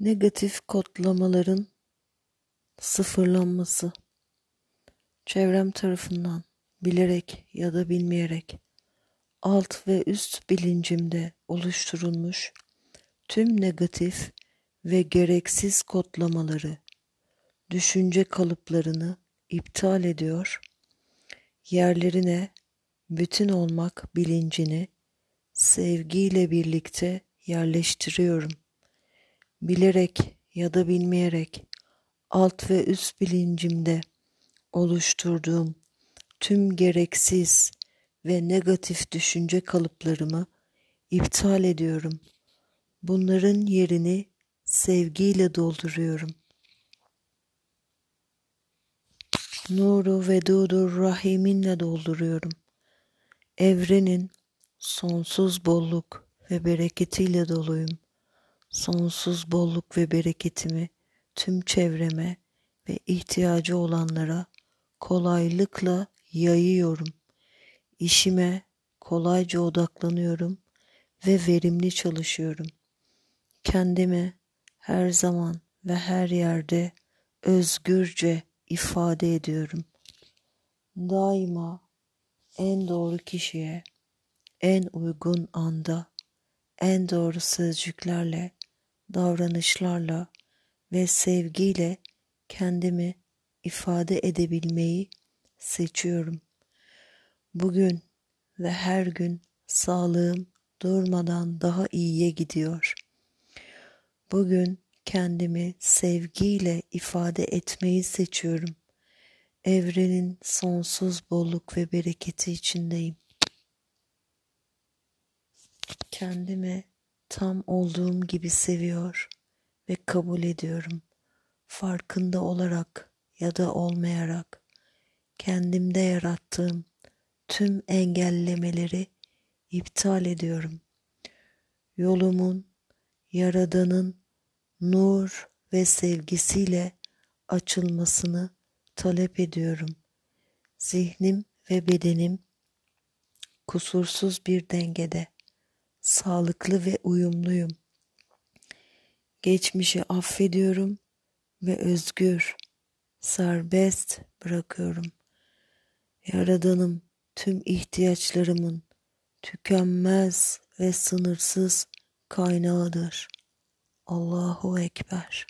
Negatif kodlamaların sıfırlanması. Çevrem tarafından bilerek ya da bilmeyerek alt ve üst bilincimde oluşturulmuş tüm negatif ve gereksiz kodlamaları, düşünce kalıplarını iptal ediyor, yerlerine bütün olmak bilincini sevgiyle birlikte yerleştiriyorum.'' Bilerek ya da bilmeyerek alt ve üst bilincimde oluşturduğum tüm gereksiz ve negatif düşünce kalıplarımı iptal ediyorum. Bunların yerini sevgiyle dolduruyorum. Nuru ve Dudur Rahim'inle dolduruyorum. Evrenin sonsuz bolluk ve bereketiyle doluyum sonsuz bolluk ve bereketimi tüm çevreme ve ihtiyacı olanlara kolaylıkla yayıyorum. İşime kolayca odaklanıyorum ve verimli çalışıyorum. Kendimi her zaman ve her yerde özgürce ifade ediyorum. Daima en doğru kişiye, en uygun anda, en doğru sözcüklerle davranışlarla ve sevgiyle kendimi ifade edebilmeyi seçiyorum. Bugün ve her gün sağlığım durmadan daha iyiye gidiyor. Bugün kendimi sevgiyle ifade etmeyi seçiyorum. Evrenin sonsuz bolluk ve bereketi içindeyim. Kendime tam olduğum gibi seviyor ve kabul ediyorum. Farkında olarak ya da olmayarak kendimde yarattığım tüm engellemeleri iptal ediyorum. Yolumun, Yaradan'ın nur ve sevgisiyle açılmasını talep ediyorum. Zihnim ve bedenim kusursuz bir dengede sağlıklı ve uyumluyum. Geçmişi affediyorum ve özgür, serbest bırakıyorum. Yaradanım tüm ihtiyaçlarımın tükenmez ve sınırsız kaynağıdır. Allahu Ekber.